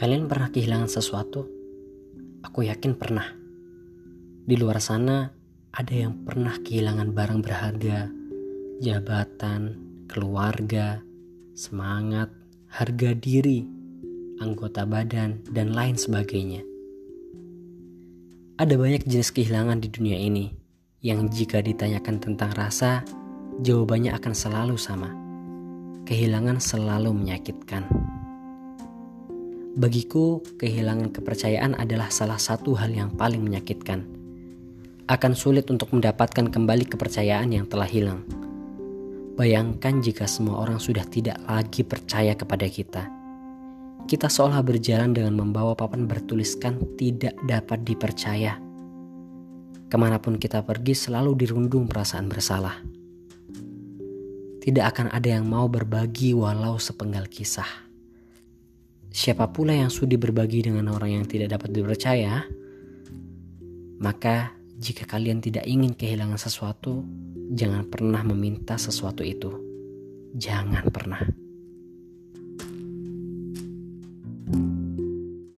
Kalian pernah kehilangan sesuatu? Aku yakin pernah. Di luar sana ada yang pernah kehilangan barang berharga, jabatan, keluarga, semangat, harga diri, anggota badan, dan lain sebagainya. Ada banyak jenis kehilangan di dunia ini yang jika ditanyakan tentang rasa, jawabannya akan selalu sama. Kehilangan selalu menyakitkan. Bagiku, kehilangan kepercayaan adalah salah satu hal yang paling menyakitkan. Akan sulit untuk mendapatkan kembali kepercayaan yang telah hilang. Bayangkan jika semua orang sudah tidak lagi percaya kepada kita. Kita seolah berjalan dengan membawa papan bertuliskan tidak dapat dipercaya. Ke mana pun kita pergi selalu dirundung perasaan bersalah. Tidak akan ada yang mau berbagi walau sepenggal kisah. Siapa pula yang sudi berbagi dengan orang yang tidak dapat dipercaya? Maka, jika kalian tidak ingin kehilangan sesuatu, jangan pernah meminta sesuatu itu. Jangan pernah.